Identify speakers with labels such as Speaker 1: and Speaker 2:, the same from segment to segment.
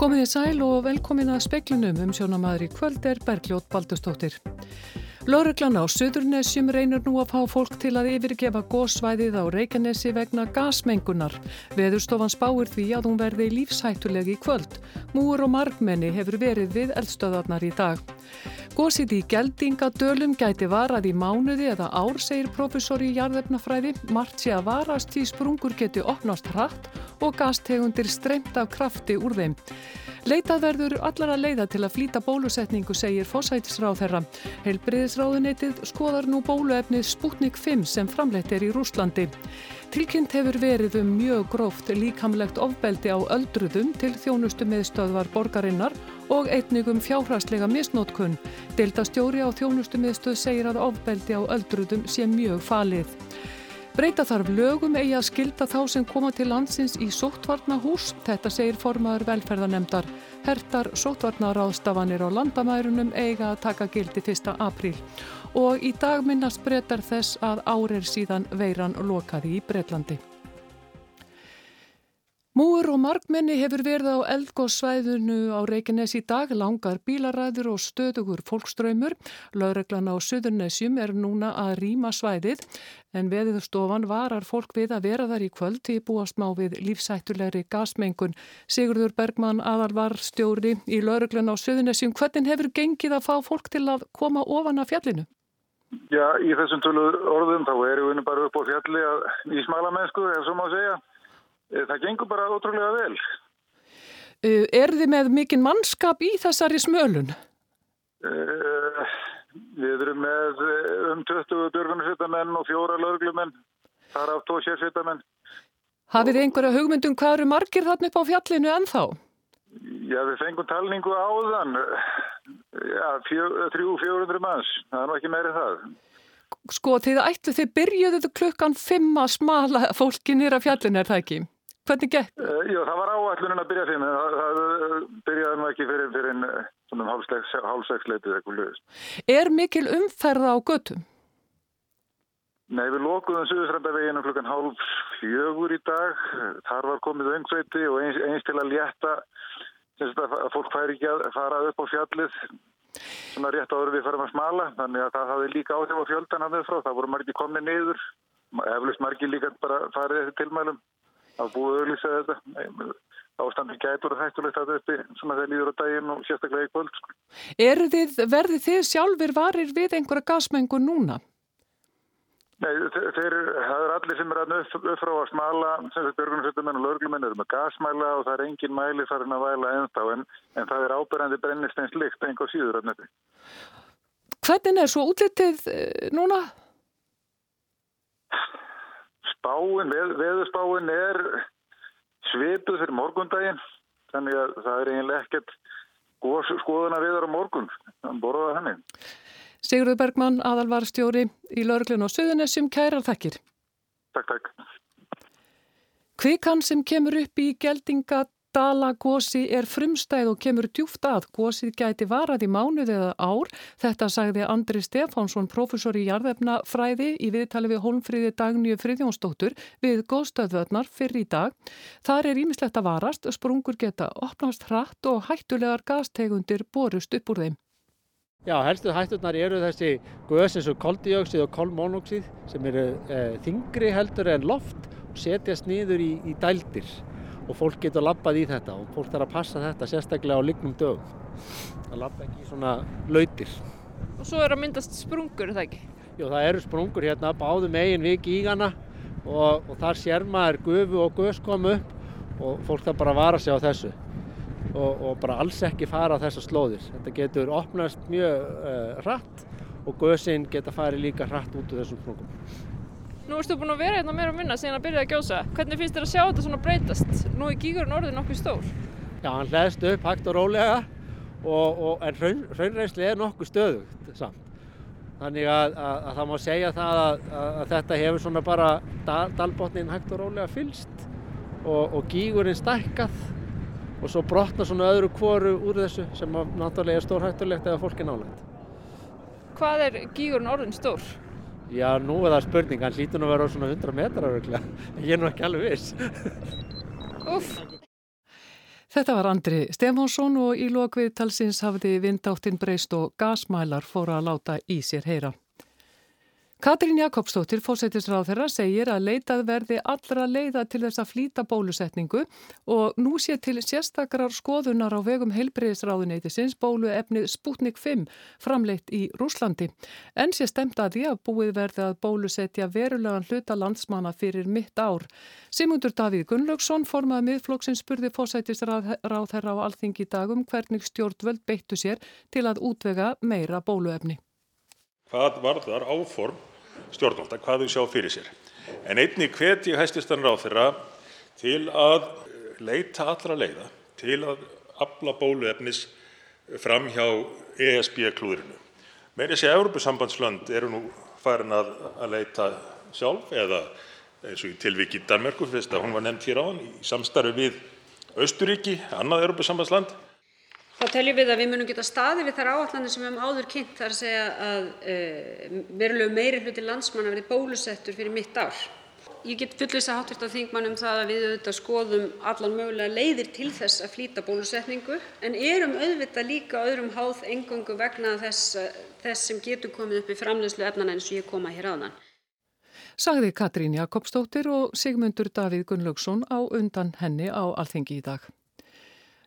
Speaker 1: Komið í sæl og velkomin að speklinum um sjónamaður í kvöld er Bergljót Baldustóttir. Löruglan á Suðurnesjum reynur nú að fá fólk til að yfirgefa gósvæðið á Reykjanesi vegna gasmengunar. Veðurstofan spáir því að hún verði lífshættulegi í kvöld. Múur og margmenni hefur verið við eldstöðarnar í dag. Gósið í geldingadölum gæti varað í mánuði eða ár, segir professor í jarðefnafræði. Mart sé að varast því sprungur geti opnast hratt og gastegundir streymt af krafti úr þeim. Leitað verður allara leiða til að flýta bólusetningu, segir fósætisráð þeirra. Heilbriðisráðuneytið skoðar nú bóluefnið Sputnik 5 sem framleitt er í Rúslandi. Tilkynnt hefur verið um mjög gróft líkamlegt ofbeldi á öldruðum til þjónustu meðstöðvar borgarinnar og einnigum fjárhastlega misnótkun. Deltastjóri á þjónustu meðstöð segir að ofbeldi á öldruðum sé mjög falið. Breyta þarf lögum eigi að skilda þá sem koma til landsins í sóttvarnahús, þetta segir formaður velferðanemdar. Hertar sóttvarnaráðstafanir á landamærunum eiga að taka gildi 1. apríl og í dag minnast breytar þess að árir síðan veiran lokaði í Breitlandi. Múur og markmenni hefur verið á eldgóðsvæðinu á Reykjanes í dag, langar bílaræður og stöðugur fólkströymur. Laureglan á Suðurnesjum er núna að rýma svæðið en veðiðstofan varar fólk við að vera þar í kvöld til búast má við lífsættulegri gasmengun. Sigurður Bergmann aðalvar stjóri í Laureglan á Suðurnesjum. Hvernig hefur gengið að fá fólk til að koma ofan af fjallinu?
Speaker 2: Já, í þessum tölu orðum þá erum við bara upp á fjalli að, í smala mennsku, ef svo má segja. Eh, það gengur bara ótrúlega vel.
Speaker 1: Uh, er þið með mikinn mannskap í þessari smölun?
Speaker 2: Uh, við erum með um 20 björgunarsveitamenn og fjóra laurglumenn. Það er af tó sérsveitamenn.
Speaker 1: Hafið þið einhverja hugmyndum hvað eru margir þarna upp á fjallinu ennþá?
Speaker 2: Já, við fengum talningu áðan. Já, 300-400 manns. Það er nú ekki meiri það.
Speaker 1: Sko, þið ættu þið byrjuðu klukkan 5 að smala fólki nýra fjallinu, er það ekki? Hvernig gekk?
Speaker 2: Uh, já, það var áallunin að byrja þeim, en það, það byrjaði nú ekki fyrir, fyrir svona hálfslegsleitið eitthvað lögist.
Speaker 1: Er mikil umferða á göttum?
Speaker 2: Nei, við lokuðum Suðusrandaveginu klukkan hálf fjögur í dag. Þar var komið öngsveiti og eins, eins til að létta að fólk fær ekki að fara upp á fjallið svona rétt áður við farum að smala þannig að það hafði líka áhrif á fjöldan að þau frá. Það voru margir komni niður, eflust margir líka bara farið þessi tilmælum að búið auðvitað þetta ástandi gætur og hættulegt að þetta svona þegar líður á daginn og sérstaklega í kvöld sko.
Speaker 1: Verði þið sjálfur varir við einhverja gasmengu núna?
Speaker 2: Nei, þeir, það er allir sem er að upp, upp frá að smala sem þetta björgunarsveitumenn og löglumenn eru með gasmæla og það er engin mæli farin að væla ennstá en, en það er ábyrgandi brennisteinst lykt einhver síður af netti.
Speaker 1: Hvernig er svo útlitið eh, núna?
Speaker 2: Spáin, veð, veðurspáin er svipuð fyrir morgundaginn þannig að það er eiginlega ekkert skoðuna viðar á morgun þannig borðaða henni.
Speaker 1: Sigurður Bergmann, aðalvarstjóri í Lörglun og Suðunessum, kærar þakkir.
Speaker 2: Takk, takk.
Speaker 1: Kvikan sem kemur upp í geldinga Dala gósi er frumstæð og kemur djúft að. Gósið gæti varað í mánuð eða ár. Þetta sagði Andri Stefánsson, professor í jarðefnafræði í viðtali við Holmfríði Dagnýju Friðjónsdóttur við góðstöðvöðnar fyrir í dag. Þar er ímislegt að varast, sprungur geta opnast hratt og hættulegar gastegundir borust upp úr þeim.
Speaker 3: Já, helstu hætturnar eru þessi góðs eins og koldioxid og kolmónoxid sem eru e, þingri heldur en loft og setjast nýður í, í dældir og fólk getur lappað í þetta og fólk þarf að passa þetta sérstaklega á lignum dögum. Það lappa ekki í svona lautir.
Speaker 4: Og svo er að myndast sprungur, er það ekki?
Speaker 3: Jú, það eru sprungur hérna báðum eigin við gígana og, og þar sér maður gufu og guðs komu og fólk þarf bara að vara sig á þessu og, og bara alls ekki fara á þessar slóðir. Þetta getur opnast mjög uh, hratt og guðsinn geta farið líka hratt út úr þessum sprungum.
Speaker 4: Nú erstu búin að vera hérna meira og minna síðan að byrja að gjósa. Hvernig finnst þér að sjá þetta svona breytast? Nú er gígurinn orðið nokkuð stór.
Speaker 3: Já, hann hlæðist upp hægt og rólega og, og, en raun, raunreysli er nokkuð stöðugt samt. Þannig að, að, að það má segja það að, að þetta hefur svona bara dal, dalbotnin hægt og rólega fylst og, og gígurinn stækkað og svo brotna svona öðru kvoru úr þessu sem náttúrulega er stórhættulegt eða fólk er nálægt.
Speaker 4: Hvað er gígurinn orðin stór?
Speaker 3: Já, nú er það spurning, hann hlýtur nú að vera á svona 100 metrar öruglega, ég er nú ekki alveg viss.
Speaker 4: Uff.
Speaker 1: Þetta var Andri Stefánsson og í lokvið talsins hafði vindáttinn breyst og gasmælar fóra að láta í sér heyra. Katrín Jakobsdóttir, fósættisráð þeirra, segir að leitað verði allra leiða til þess að flýta bólusetningu og nú sé til sérstakrar skoðunar á vegum heilbreyðisráðuneytisins bóluefnið Sputnik 5 framleitt í Rúslandi. En sé stemt að því að búið verði að bólusetja verulegan hluta landsmanna fyrir mitt ár. Simundur Davíð Gunnlaugsson, formað miðflokksins, spurði fósættisráð þeirra á alþingi dagum hvernig stjórnvöld beittu sér til að útvega meira bóluefni.
Speaker 5: Hvað varðar áform stjórnvalda hvað þau sjá fyrir sér. En einnig hvet ég hæstvirtan ráðherra til að leita allra leiða til að afla bóluefnis fram hjá ESB-klúðrinu. Sé að Európusambandslönd eru nú farin að, að leita sjálf eða eins og í tilviki Danmörku, fyrst að hún var nefnd hér á hann, í samstarfi við Östuríki, annað Európusambandsland,
Speaker 6: Þá teljum við að við munum geta staðið við þær áætlanir sem við höfum áður kynnt, þar að segja að uh, verulega meiri hluti landsmanna verði bólusettur fyrir mitt ár. Ég get fullvisa háttvirta þingmann um það að við auðvitað skoðum allan mögulega leiðir til þess að flýta bólusetningu en erum auðvitað líka öðrum háð engöngu vegna þess, þess sem getur komið upp í framlegslu efnana eins og ég koma hér aðan.
Speaker 1: Sagði Katrín Jakobsdóttir og Sigmundur Davíð Gunnlaugsson á undan henni á Alþingi í dag.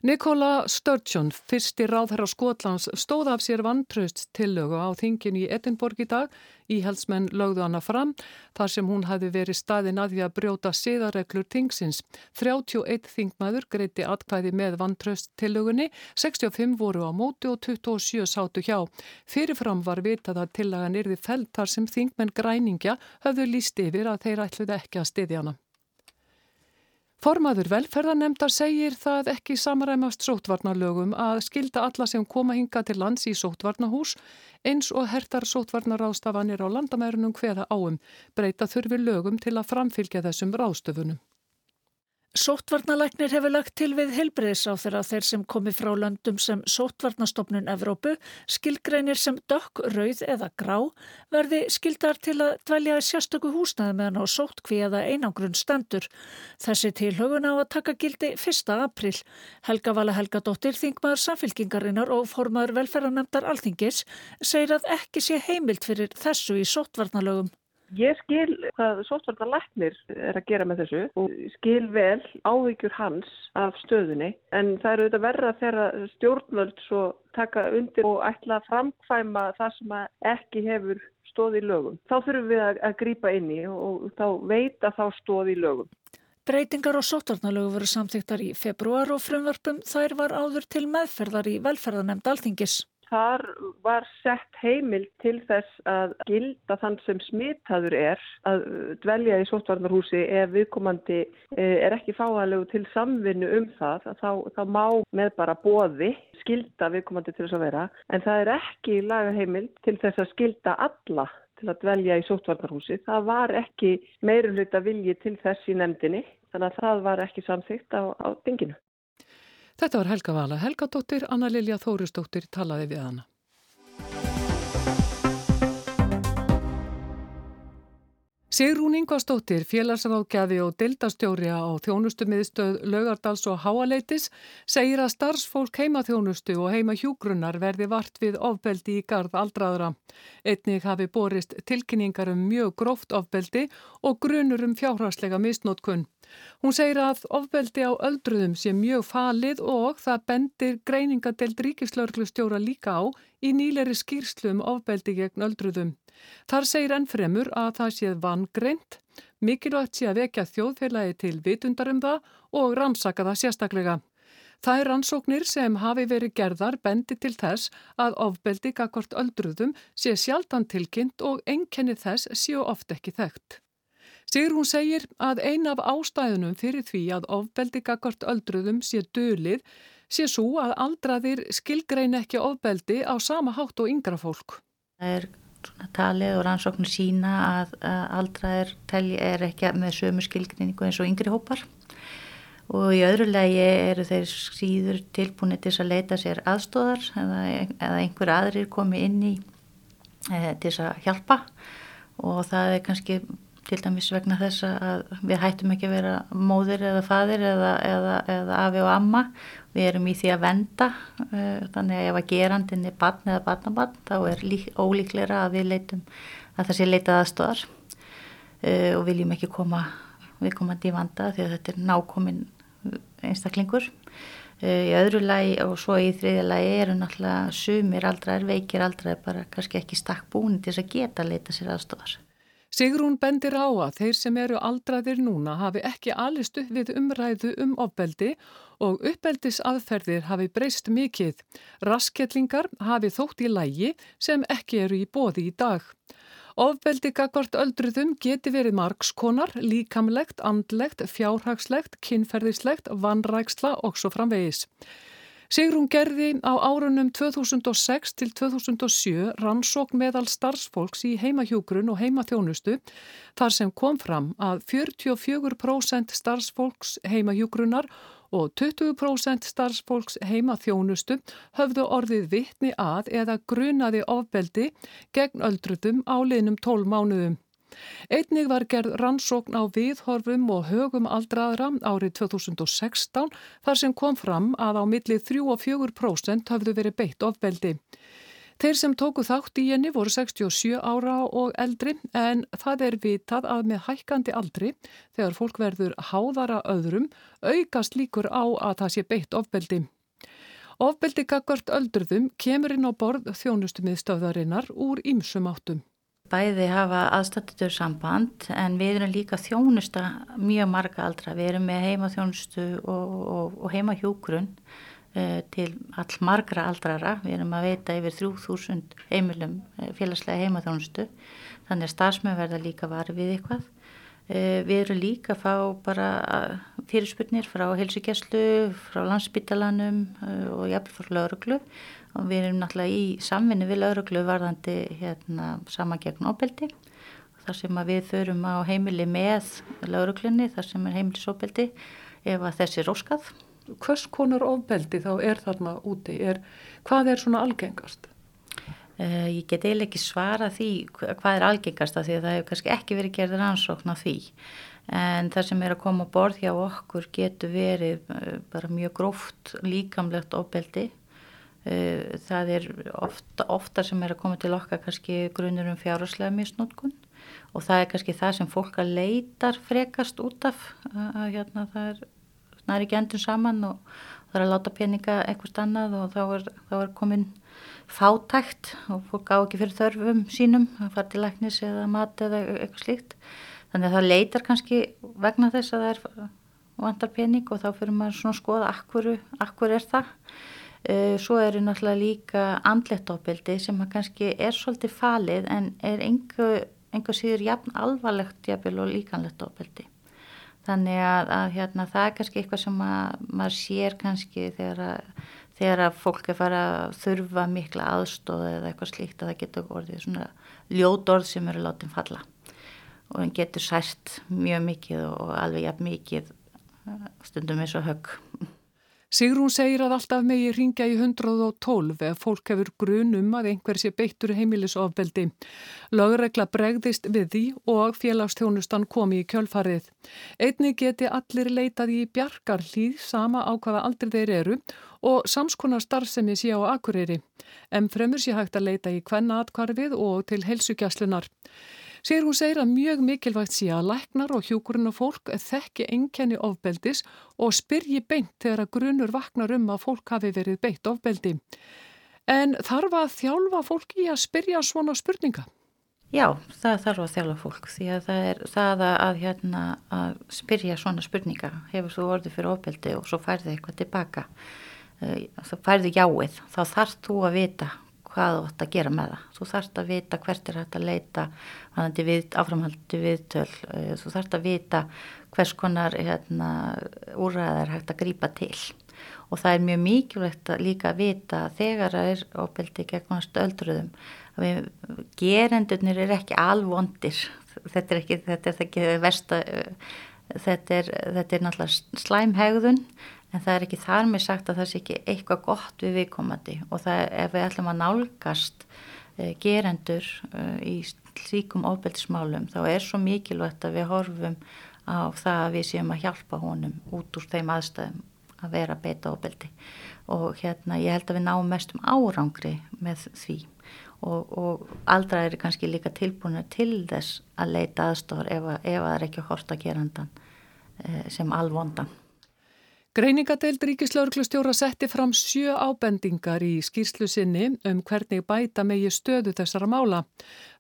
Speaker 1: Nikola Sturgeon, fyrsti ráðherra Skotlands, stóð af sér vantraust tillögu á þingin í Edinborg í dag. Íhaldsmenn lögðu hana fram þar sem hún hafi verið staðin að því að brjóta siðareglur tingsins. 31 þingmaður greiti atkvæði með vantraust tillögunni, 65 voru á móti og 27 sátu hjá. Fyrirfram var vitað að tillagan yrði feld þar sem þingmenn græningja höfðu líst yfir að þeir ætluði ekki að stiðja hana. Formaður velferðarnemdar segir það ekki samræmast sótvarnalögum að skilda alla sem koma hinga til lands í sótvarnahús eins og hertar sótvarnarástafanir á landamærunum hveða áum breyta þurfi lögum til að framfylgja þessum ráðstöfunum.
Speaker 7: Sóttvarnalæknir hefur lagt til við helbreyðsáþur að þeir sem komi frá löndum sem Sóttvarnastofnun Evrópu skilgreinir sem dökk, rauð eða grá verði skildar til að dvelja í sérstöku húsnaði meðan á sóttkví eða einangrun stendur. Þessi tilhögun á að taka gildi 1. april. Helga Vala Helgadóttir, þingmaður samfylkingarinnar og formar velferðarnemdar alþingis segir að ekki sé heimilt fyrir þessu í Sóttvarnalögum.
Speaker 8: Ég skil hvað sóttvarnalæknir er að gera með þessu og skil vel áhyggjur hans af stöðunni en það eru auðvitað verða þegar stjórnvöld svo taka undir og ætla að framkvæma það sem ekki hefur stóð í lögum. Þá þurfum við að, að grýpa inn í og þá veita þá stóð í lögum.
Speaker 7: Breytingar á sóttvarnalögu voru samþýttar í februar og frumvarpum þær var áður til meðferðar í velferðarnemnd alþingis.
Speaker 8: Þar var sett heimil til þess að gilda þann sem smitaður er að dvelja í sóttvarnarhúsi ef viðkomandi eh, er ekki fáalegu til samvinnu um það. Þá, þá má með bara bóði skilda viðkomandi til þess að vera en það er ekki laga heimil til þess að skilda alla til að dvelja í sóttvarnarhúsi. Það var ekki meirulita vilji til þess í nefndinni þannig að það var ekki samþygt á, á dinginu.
Speaker 1: Þetta var Helga Vala Helgadóttir, Anna Lilja Þóristóttir talaði við hana. Sigrún Ingvarsdóttir, félagsráðgjafi og dildastjóri á þjónustumiðstöð Laugardals og Háaleitis segir að starfsfólk heima þjónustu og heima hjúgrunnar verði vart við ofbeldi í garð aldraðra. Einnig hafi borist tilkynningar um mjög gróft ofbeldi og grunur um fjárhagslega misnótkun. Hún segir að ofbeldi á öldruðum sé mjög falið og það bendir greiningadelt ríkislauglustjóra líka á í nýleri skýrslu um ofbeldi gegn öldruðum. Þar segir ennfremur að það séð vangreint, mikilvægt sé að vekja þjóðfélagi til vitundar um það og rannsaka það sérstaklega. Það er rannsóknir sem hafi verið gerðar bendi til þess að ofbeldi gagvart öldruðum sé sjaldan tilkynnt og enkenni þess séu oft ekki þekkt. Sigur hún segir að ein af ástæðunum fyrir því að ofbeldi gagvart öldruðum sé dölið sé svo að aldraðir skilgrein ekki ofbeldi á sama hátt og yngra fólk.
Speaker 9: Það er talið og rannsóknir sína að, að aldraðir er ekki með sömu skilgreiningu eins og yngri hópar og í öðru legi eru þeir síður tilbúinir til að leita sér aðstóðar eða, eða einhver aðrir komi inn í e, til að hjálpa og það er kannski til dæmis vegna þess að við hættum ekki að vera móðir eða fadir eða, eða, eða afi og amma við erum í því að venda uh, þannig að ef að gerandin er barn eða barnabarn þá er lík, ólíkleira að við leitum að það sé leitað aðstöðar uh, og viljum ekki koma við komandi í vanda því að þetta er nákomin einstaklingur. Uh, í öðru lagi og svo í þriðja lagi eru náttúrulega sumir aldrar, veikir aldrar bara kannski ekki stakk búin til þess að geta leita sér aðstöðar
Speaker 1: Sigrún bendir á að þeir sem eru aldraðir núna hafi ekki alist upp við umræðu um ofbeldi og uppeldis aðferðir hafi breyst mikið. Rasketlingar hafi þótt í lægi sem ekki eru í bóði í dag. Ofbeldi gagvart öldruðum geti verið margskonar, líkamlegt, andlegt, fjárhagslegt, kynferðislegt, vannræksla og svo framvegis. Sigrún gerði á árunum 2006 til 2007 rannsók meðal starfsfólks í heimahjógrun og heimaþjónustu þar sem kom fram að 44% starfsfólks heimahjógrunar og 20% starfsfólks heimaþjónustu höfðu orðið vittni að eða grunaði ofbeldi gegn öldrutum á liðnum 12 mánuðum. Einnig var gerð rannsókn á viðhorfum og högum aldraðra árið 2016 þar sem kom fram að á milli 3 og 4% hafðu verið beitt ofbeldi. Þeir sem tóku þátt í henni voru 67 ára og eldri en það er vitað að með hækkandi aldri þegar fólk verður háðara öðrum aukast líkur á að það sé beitt ofbeldi. Ofbeldi gagvart öldruðum kemur inn á borð þjónustumiðstöðarinnar úr ýmsum áttum
Speaker 9: bæði hafa aðstættutur samband en við erum líka þjónusta mjög marga aldra. Við erum með heimaþjónustu og, og, og heimahjógrun uh, til all margra aldrara. Við erum að veita yfir 3000 heimilum uh, félagslega heimaþjónustu. Þannig að starfsmöð verða líka varfið við eitthvað. Uh, við erum líka að fá bara fyrirspurnir frá helsugjæslu, frá landsbytalanum og jafnvel frá lauruglu og við erum náttúrulega í samvinni við lauruglu varðandi hérna, sama gegn óbeldi þar sem við förum á heimili með lauruglunni þar sem er heimilisóbeldi ef að þessi er óskað.
Speaker 1: Hvers konar óbeldi þá er þarna úti? Er, hvað er svona algengast?
Speaker 9: Uh, ég get eiginlega ekki svara því hvað er algengast af því að það hefur kannski ekki verið gerðið ansókn á því en það sem er að koma á borð hjá okkur getur verið uh, bara mjög gróft líkamlegt óbeldi Eh, það er ofta, ofta sem er að koma til okkar kannski grunir um fjárháslega misnótkun og það er kannski það sem fólk að leitar frekast út af að hérna það er, er ekki endur saman og það er að láta peninga eitthvað annað og þá er, þá er komin fátækt og fólk á ekki fyrir þörfum sínum að fara til læknis eða mat eða eitthvað slíkt þannig að það leitar kannski vegna þess að það er vantar pening og þá fyrir maður svona að skoða akkur, akkur er það Eh, svo eru náttúrulega líka andlettópildi sem kannski er svolítið falið en er einhver síður jafn alvarlegt jafnvel og líkanlettópildi. Þannig að, að hérna, það er kannski eitthvað sem að, maður sér kannski þegar að, þegar að fólk er fara að þurfa mikla aðstóð eða eitthvað slíkt að það getur orðið svona ljótorð sem eru látið falla og það getur sært mjög mikið og alveg jafn mikið stundum eins og högg.
Speaker 1: Sigrún segir að alltaf megi ringja í 112 ef fólk hefur grunum að einhver sé beittur heimilisofbeldi. Lögregla bregðist við því og félagstjónustan komi í kjölfarið. Einni geti allir leitað í bjargar hlýð sama á hvaða aldrei þeir eru og samskonar starfsemi sé á akureyri. En fremur sé hægt að leita í hvenna atkvarfið og til helsugjastlunar. Sér hún segir að mjög mikilvægt sé að læknar og hjúkurinn og fólk þekki enkenni ofbeldis og spyrji beint þegar að grunur vaknar um að fólk hafi verið beitt ofbeldi. En þarf að þjálfa fólk í að spyrja svona spurninga?
Speaker 9: Já, það þarf að þjálfa fólk því að það er það að, að, hérna, að spyrja svona spurninga. Hefur þú orðið fyrir ofbeldi og svo færðu eitthvað tilbaka. Eh, þá færðu jáið, þá þarf þú að vita hvað þú ætti að gera með það. Þú þarfst að vita hvert er hægt að leita við, áframhaldi viðtöl. Eh, þú þarfst að vita hvers konar hérna, úræðar hægt að grýpa til. Og það er mjög mikilvægt að líka að vita þegar það er óbeldi gegn öldruðum að gerendunir er ekki alvondir. Þetta er ekki, þetta er ekki versta, eh, þetta er, þetta er náttúrulega slæmhegðun en það er ekki þar með sagt að það sé ekki eitthvað gott við viðkomandi. Og það ef við ætlum að nálgast uh, gerendur uh, í slíkum ofbeldismálum þá er svo mikilvægt að við horfum á það að við séum að hjálpa honum út úr þeim aðstæðum að vera beita ofbeldi. Og hérna ég held að við náum mestum árangri með því. Og, og aldra er kannski líka tilbúinu til þess að leita aðstofar ef, ef það er ekki horta gerandan eh, sem alvondan.
Speaker 1: Greiningadeild Ríkislauglustjóra setti fram sjö ábendingar í skýrslu sinni um hvernig bæta megi stöðu þessara mála.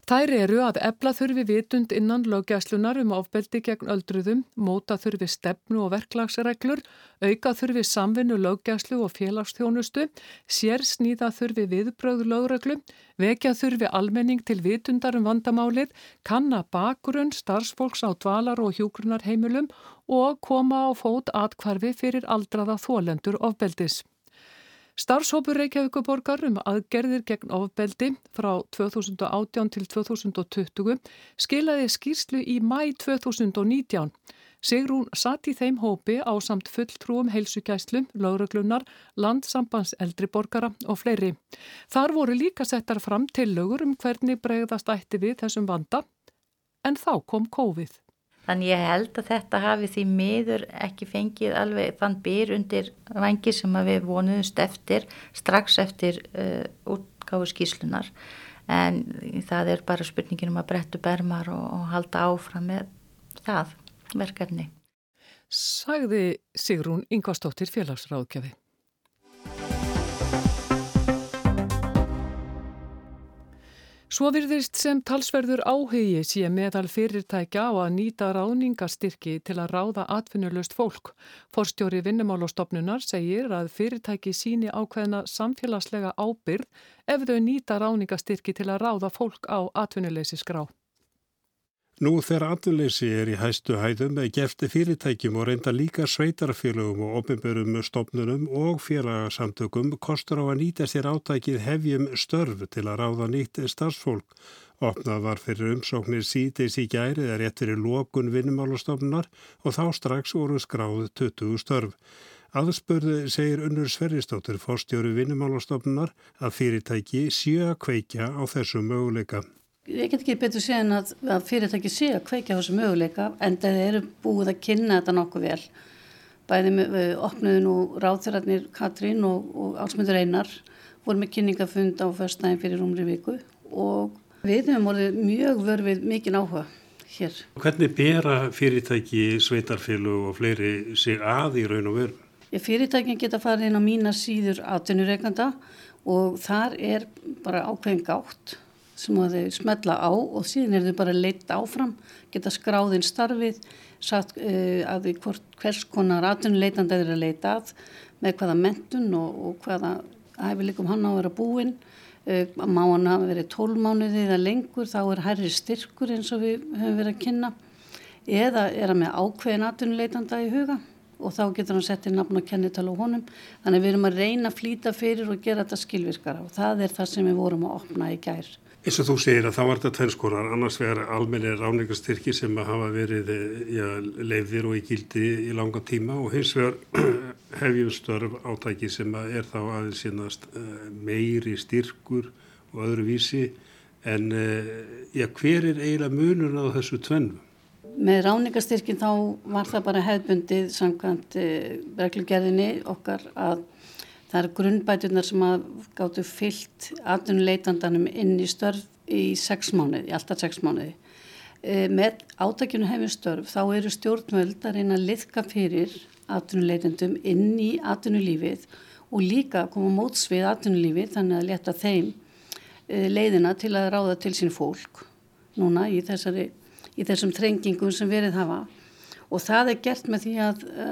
Speaker 1: Þær eru að ebla þurfi vitund innan löggæslunar um ofbeldi gegn öldruðum, móta þurfi stefnu og verklagsreglur, auka þurfi samvinnu löggæslu og félagsþjónustu, sér sníða þurfi viðbröðu lögreglu, vekja þurfi almenning til vitundar um vandamálið, kanna bakgrunn starfsfólks á dvalar og hjúgrunarheimilum og koma á fót atkvarfi fyrir aldraða þólendur ofbeldis. Starfshópur Reykjavíkuborgar um aðgerðir gegn ofbeldi frá 2018 til 2020 skilaði skýrslu í mæ 2019. Sigrún satt í þeim hópi á samt fulltrúum heilsugæslu, lauruglunar, landsambands eldriborgara og fleiri. Þar voru líka settar fram tillögur um hvernig bregðast ætti við þessum vanda en þá kom COVID.
Speaker 9: Þannig ég held að þetta hafi því miður ekki fengið alveg þann byr undir vangi sem við vonuðumst eftir strax eftir uh, útgáðu skíslunar en það er bara spurningin um að brettu bermar og, og halda áfram með það verkefni.
Speaker 1: Sagði Sigrún Ingvarstóttir félagsráðgjafi. Svo virðist sem talsverður áhugi sé meðal fyrirtækja á að nýta ráðningastyrki til að ráða atvinnulöst fólk. Forstjóri vinnumálastofnunar segir að fyrirtæki síni ákveðna samfélagslega ábyrð ef þau nýta ráðningastyrki til að ráða fólk á atvinnuleysi skrá.
Speaker 10: Nú þegar atvinnleysi er í hæstu hæðum er gefti fyrirtækjum og reynda líka sveitarfélögum og ofinbörum stofnunum og félagsamtökum kostur á að nýta sér átækið hefjum störf til að ráða nýtt starfsfólk. Opnað var fyrir umsóknir síðdeis í gærið er rétt fyrir lókun vinnumálastofnunar og þá strax voru skráð 20 störf. Aðspörðu segir Unnur Sverristóttir fórstjóru vinnumálastofnunar að fyrirtæki séu að kveikja á þessu möguleika.
Speaker 11: Ég get ekki betur segja en að, að fyrirtæki sé að kveikja þessu möguleika en það eru búið að kynna þetta nokkuð vel. Bæði með opnuðin og ráþurarnir Katrín og, og Álsmyndur Einar voru með kynningafund á förstæðin fyrir umri viku og við hefum vorið mjög vörfið mikinn áhuga hér.
Speaker 10: Hvernig bera fyrirtæki, sveitarfélag og fleiri sig að í raun og veru?
Speaker 11: Fyrirtækin geta farið inn á mína síður aðtunureikanda og þar er bara ákveðin gátt sem að þau smetla á og síðan er þau bara leitt áfram, geta skráðinn starfið, sagt uh, að því hvort, hvers konar atvinnuleitandi er að leita að, með hvaða mentun og, og hvaða hæfileikum hann á að vera búinn, uh, má hann hafa verið tólmánuðið eða lengur, þá er hærri styrkur eins og við höfum verið að kynna, eða er hann með ákveðin atvinnuleitanda í huga og þá getur hann sett í nafn og kennital á honum. Þannig að við erum að reyna að flýta fyrir og gera þetta skilvirkara og það er það sem við vorum að opna í gær.
Speaker 10: Eins og þú segir að það var þetta tvennskorar, annars vegar almenni ráningastyrki sem hafa verið ja, leiðir og í gildi í langa tíma og hins vegar hefjum störf átæki sem er þá aðeins sínast uh, meiri styrkur og öðru vísi en uh, ja, hver er eiginlega munun á þessu tvennu?
Speaker 11: Með ráningastyrkin þá var það bara hefðbundið samkvæmt uh, reglugerðinni okkar að Það eru grunnbætunar sem að gáttu fyllt atvinnuleitandanum inn í störf í sex mánuði, í alltaf sex mánuði. E, með átakinu hefur störf þá eru stjórnvöld að reyna að liðka fyrir atvinnuleitandum inn í atvinnulífið og líka koma móts við atvinnulífið þannig að leta þeim e, leiðina til að ráða til sín fólk núna í, þessari, í þessum trengingum sem verið hafa og það er gert með því að e,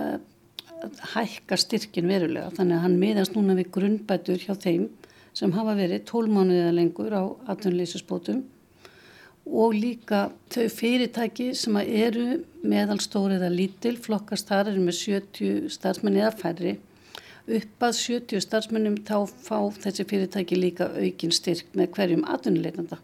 Speaker 11: hækka styrkin verulega. Þannig að hann miðast núna við grunnbætur hjá þeim sem hafa verið tólmánuðið lengur á atvinnleysusbótum og líka þau fyrirtæki sem eru meðalstóri eða lítil flokkast þar eru með 70 starfsmenni eða færri. Upp að 70 starfsmennum þá fá þessi fyrirtæki líka aukin styrk með hverjum atvinnuleitanda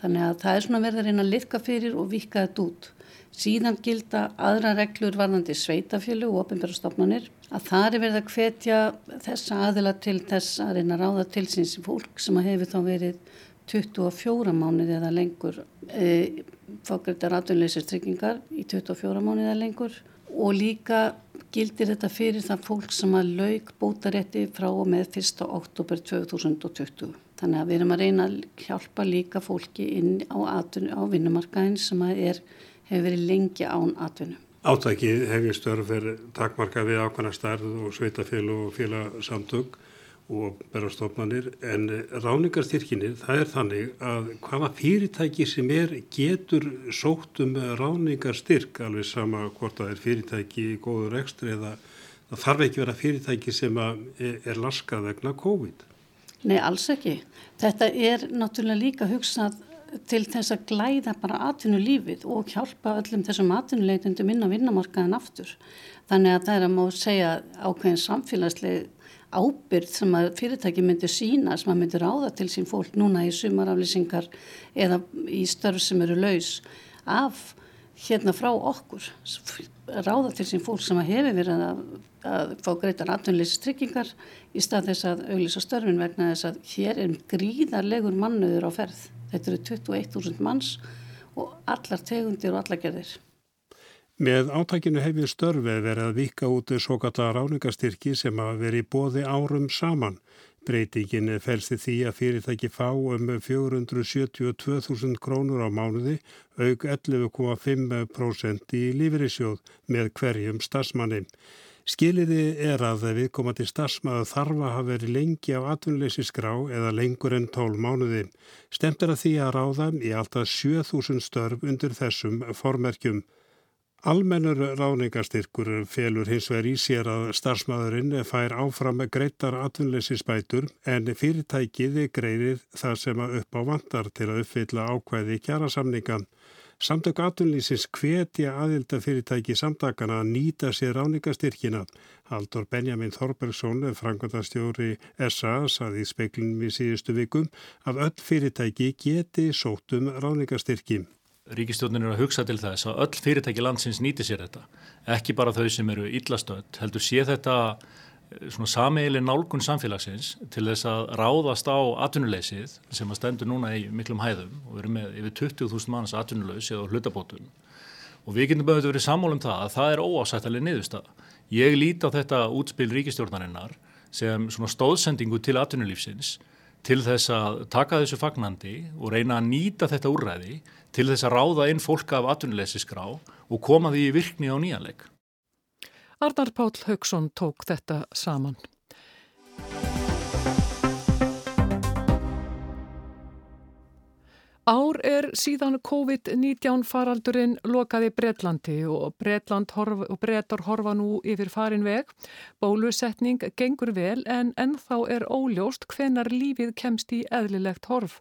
Speaker 11: þannig að það er svona verið að reyna að liðka fyrir og vika þetta út Síðan gilda aðra reglur varðandi sveitafjölu og ofinbjörnstofnanir að það er verið að hvetja þessa aðila til þess að reyna að ráða til síns fólk sem að hefur þá verið 24 mánuði eða lengur e, fákvæmdar atvinnleysistryggingar í 24 mánuði eða lengur og líka gildir þetta fyrir það fólk sem að laug bótarétti frá og með 1. oktober 2020. Þannig að við erum að reyna að hjálpa líka fólki inn á, á vinnumarkaðin sem er, hefur verið lengi án atvinnu.
Speaker 10: Átækið hefur störf takmarka við ákvæmna stærð og sveitafél og félagsamtök og berastofnanir en ráningarstyrkinir það er þannig að hvaða fyrirtæki sem er getur sótt um ráningarstyrk alveg sama hvort það er fyrirtæki í góður ekstri eða það þarf ekki vera fyrirtæki sem er laskað vegna COVID.
Speaker 11: Nei, alls ekki. Þetta er náttúrulega líka hugsað til þess að glæða bara atvinnulífið og hjálpa öllum þessum atvinnuleitundum inn á vinnamarkaðan aftur. Þannig að það er að má segja ákveðin samfélagslega ábyrð sem að fyrirtæki myndir sína sem að myndir ráða til sín fólk núna í sumaraflýsingar eða í störf sem eru laus af hérna frá okkur ráða til sín fólk sem að hefur verið að, að fá greitar atvinnleysistryggingar í stað þess að auglýsa störfin vegna þess að hér er gríðarlegur mannöður á ferð þetta eru 21.000 manns og allar tegundir og allar gerðir
Speaker 10: Með átækinu hefur störfið verið að vika út svo kalla ráningastyrki sem að veri bóði árum saman. Breytingin fælst því að fyrirtæki fá um 472.000 krónur á mánuði, auk 11,5% í lífeyrissjóð með hverjum stafsmanni. Skiliði er að viðkomandi stafsmaðu þarfa að hafa verið lengi á atvinnleysi skrá eða lengur en 12 mánuði. Stemt er að því að ráða í alltaf 7.000 störf undir þessum formerkjum. Almennur ráðningarstyrkur felur hins vegar í sér að starfsmæðurinn fær áfram greittar atvinnleysisbætur en fyrirtækið greiðir það sem að upp á vantar til að uppfylla ákvæði kjærasamninga. Samtök atvinnleysins hvetja aðilda fyrirtæki samtakana að nýta sér ráðningarstyrkina. Haldur Benjamin Þorbergsson, frangvöndastjóri SA, saði í speiklunum í síðustu vikum að öll fyrirtæki geti sótum ráðningarstyrki
Speaker 12: ríkistjónin er að hugsa til þess að öll fyrirtæki landsins nýti sér þetta. Ekki bara þau sem eru illastönd, heldur sé þetta eh, svona sameigli nálgun samfélagsins til þess að ráðast á atvinnuleysið sem að stendur núna í miklum hæðum og við erum með yfir 20.000 manns atvinnuleys eða hlutabótun og við getum bæðið verið sammál um það að það er óásættalega niðurstað. Ég líti á þetta útspil ríkistjórnarinnar sem svona stóðsendingu til atvinnulífsins til þess að taka þessu fagnandi og reyna að nýta þetta úrræði til þess að ráða inn fólk af atvinnuleysisgrá og koma því í virkni á nýjanleik.
Speaker 1: Arnar Pál Haugsson tók þetta saman. Ár er síðan COVID-19 faraldurinn lokaði Breitlandi og horf, og Breitar horfa nú yfir farin veg. Bólusetning gengur vel en ennþá er óljóst hvenar lífið kemst í eðlilegt horf.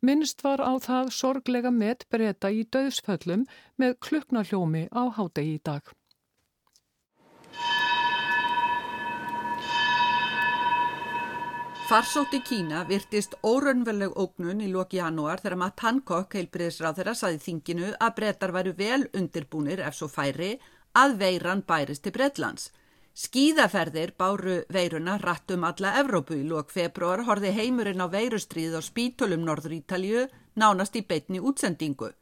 Speaker 1: Minnst var á það sorglega met Breita í döðsföllum með kluknarhljómi á hádegi í dag.
Speaker 13: Farsótt í Kína virtist órönveleg ógnun í loki janúar þegar Matt Hancock heilbriðisráð þeirra saði þinginu að brettar væru vel undirbúnir ef svo færi að veiran bærist til Bretlands. Skíðaferðir báru veiruna rattum alla Evrópu í lok februar horfi heimurinn á veirustríð á spítölum Norður Ítalju nánast í beitni útsendingu.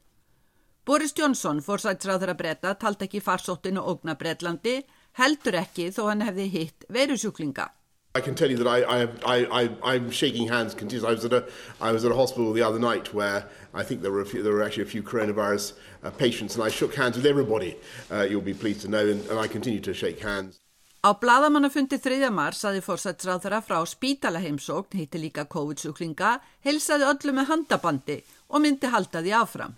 Speaker 13: Boris Johnson, fórsætsráð þeirra bretta, talt ekki farsóttinu ógna Bretlandi, heldur ekki þó hann hefði hitt veirusjúklinga.
Speaker 14: I can tell you that I, I, I, I'm shaking hands continuously. I was, at a, I was at a hospital the other night where I think there were, a few, there were actually a few coronavirus uh, patients and I shook hands with everybody, uh, you'll be pleased to know, and, and I continue to shake hands.
Speaker 13: Á bladamannafundi 3. mars saði fórsætsráðara frá spítalaheimsókn, hitti líka COVID-sjúklinga, helsaði öllu með handabandi og myndi halda því áfram.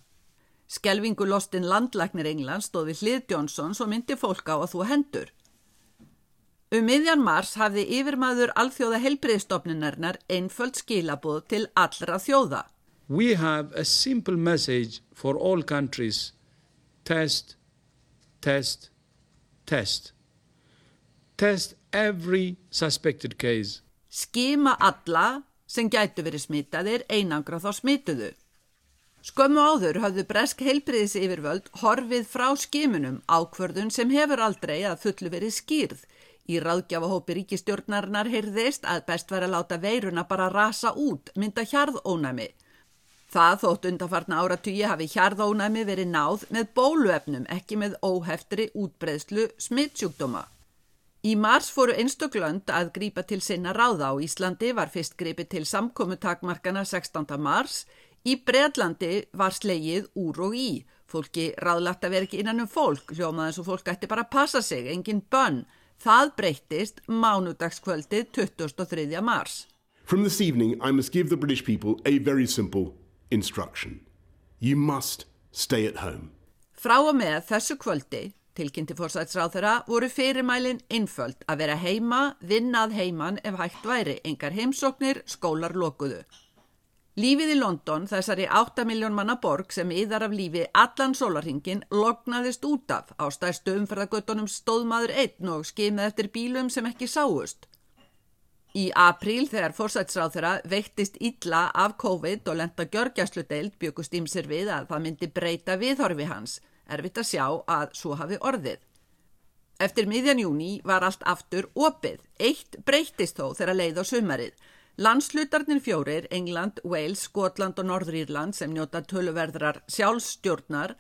Speaker 13: Skelvingu lostinn landlæknir England stóði hlið Johnsons og myndi fólk á að þú hendur. Um miðjan mars hafði yfirmaður alþjóða helbriðstofnunarnar einföld skilaboð til allra þjóða.
Speaker 15: We have a simple message for all countries. Test, test, test. Test every suspected case.
Speaker 13: Skima alla sem gætu verið smitaðir einangra þá smituðu. Skömmu áður hafðu bresk heilbriðis yfirvöld horfið frá skimunum ákvörðun sem hefur aldrei að fullu verið skýrð Í ráðgjafahópi ríkistjórnarinnar heyrðist að best væri að láta veiruna bara rasa út, mynda hjarðónami. Það þótt undanfarna áratugji hafi hjarðónæmi verið náð með bóluefnum, ekki með óheftri útbreðslu smittsjúkdóma. Í mars fóru einstöklönd að grípa til sinna ráða á Íslandi var fyrst gripið til samkomutakmarkana 16. mars. Í Breðlandi var slegið úr og í. Fólki ráðlagt að vera ekki innan um fólk, hljómaðan svo fólk ætti bara að passa sig, engin bönn. Það breyttist mánudagskvöldið 23. mars.
Speaker 14: From this evening I must give the British people a very simple instruction. You must stay at home.
Speaker 13: Frá og með þessu kvöldi, tilkynnti fórsætsráð þeirra, voru fyrirmælin einföld að vera heima, vinnað heiman ef hægt væri, engar heimsóknir, skólar lokuðu. Lífið í London, þessari 8 miljón manna borg sem yðar af lífi allan sólarhingin, lognaðist út af. Á stærstu umferðagötunum stóðmaður einn og skimið eftir bílum sem ekki sáust. Í apríl þegar fórsætsráð þeirra veiktist illa af COVID og lenda gjörgjæslu deild byggust ímsir við að það myndi breyta viðhorfi hans, erfitt að sjá að svo hafi orðið. Eftir miðjan júni var allt aftur opið, eitt breytist þó þegar leið á sumarið. Landslutarnir fjórir, England, Wales, Skotland og Norðrýrland sem njóta töluverðrar sjálfstjórnar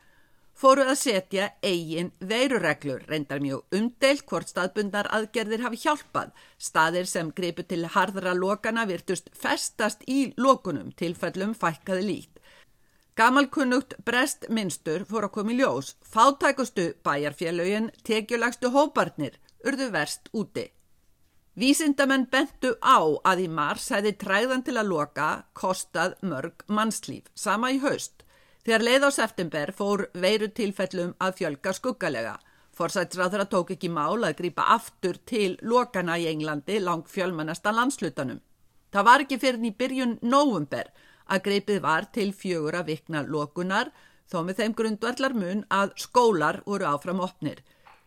Speaker 13: fóru að setja eigin veirureglur, reyndar mjög umdelt hvort staðbundar aðgerðir hafi hjálpað. Staðir sem greipu til harðra lokana virtust festast í lokunum, tilfellum fækkaði lít. Gamalkunnugt brest minnstur fór að koma í ljós. Fátækustu bæjarfélögin, tekjulagstu hóparnir, urðu verst úti. Vísindamenn bentu á að í mars hefði træðan til að loka kostað mörg mannslíf, sama í haust. Þegar leið á september fór veiru tilfellum að fjölga skuggalega. Forsætsráður að tók ekki mál að grýpa aftur til lokana í Englandi lang fjölmannasta landslutanum. Það var ekki fyrir í byrjun nóvumber að greipið var til fjögur að vikna lokunar þó með þeim grundvallar mun að skólar voru áfram opnir.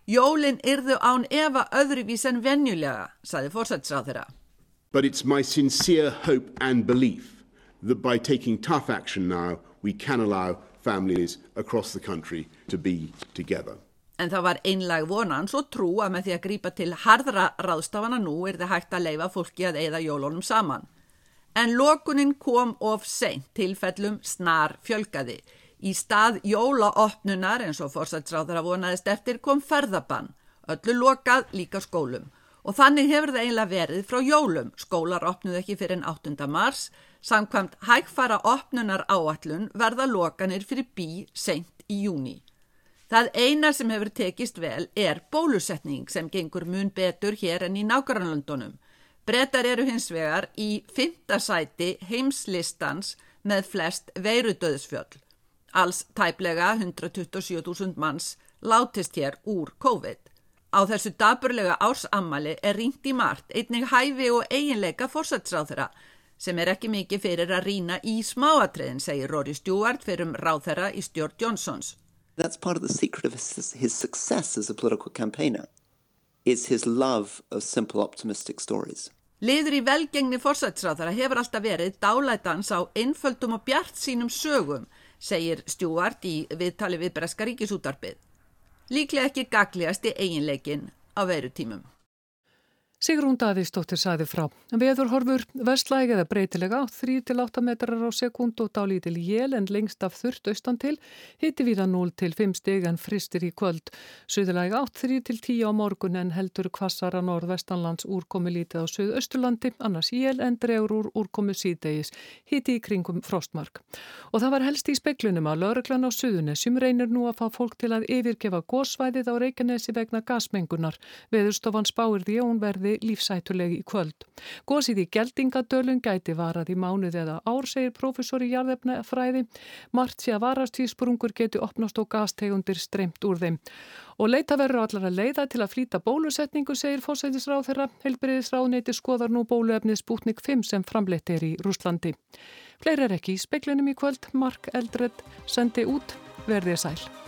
Speaker 13: Jólin yrðu án efa öðruvís en venjulega, saði forsætsráðura.
Speaker 14: But it's my sincere hope and belief that by taking tough action now we can allow families across the country to be together.
Speaker 13: En það var einlag vonans og trú að með því að grípa til harðra ráðstafana nú er það hægt að leifa fólki að eigða jólunum saman. En lokunin kom of seint tilfellum snar fjölgaði. Í stað jólaopnunar eins og fórsætsráður að vonaðist eftir kom ferðabann, öllu lokað líka skólum. Og þannig hefur það einlega verið frá jólum. Skólar opnuð ekki fyrir en 8. mars, Samkvæmt hægfara opnunar áallun verða lokanir fyrir bí seint í júni. Það eina sem hefur tekist vel er bólusetning sem gengur mun betur hér enn í nákvæmlandunum. Brettar eru hins vegar í fymta sæti heimslistans með flest veirudöðsfjöld. Alls tæplega 127.000 manns látist hér úr COVID. Á þessu daburlega ársammali er ringt í margt einnig hæfi og eiginleika fórsætsráðra sem er ekki mikið fyrir að rína í smáatriðin, segir Rory Stewart fyrir um ráþæra í stjórn Johnsons.
Speaker 16: That's part of the secret of his, his success as a political campaigner is his love of simple optimistic stories.
Speaker 13: Liður í velgengni fórsætsráðara hefur alltaf verið dálætans á einföldum og bjart sínum sögum, segir Stewart í viðtali við Breska ríkisútarpið. Líklega ekki gagliðast í eiginleikin á verutímum.
Speaker 1: Sigrún Davíðsdóttir saði frá. Veður horfur vestlæg eða breytilega 3-8 metrar á sekund og dálítil jél en lengst af þurft austan til, hitti viða 0-5 stig en fristir í kvöld. Suðulæg 8-3-10 á morgun en heldur kvassara norðvestanlands úrkomi lítið á Suðausturlandi, annars jél en dregur úr úrkomi síðdegis, hitti í kringum frostmark. Og það var helst í speklunum að lauruglan á Suðunessum reynir nú að fá fólk til að yfirgefa gósvæðið á Reykjanesi vegna gasmengunar. Veðurstofan spáir því verði lífsætulegi í kvöld. Gósið í geldingadölun gæti varað í mánuð eða ár, segir professor í jarðefnafræði. Mart sé að varastíðsprungur geti opnast og gastegundir streymt úr þeim. Og leita verður allar að leiða til að flýta bólusetningu, segir fósætisráð þeirra. Helbriðisráðneiti skoðar nú bóluefnið Sputnik 5 sem framleitt er í Rúslandi. Fleiri er ekki í speklinum í kvöld. Mark Eldred sendi út verðið sæl.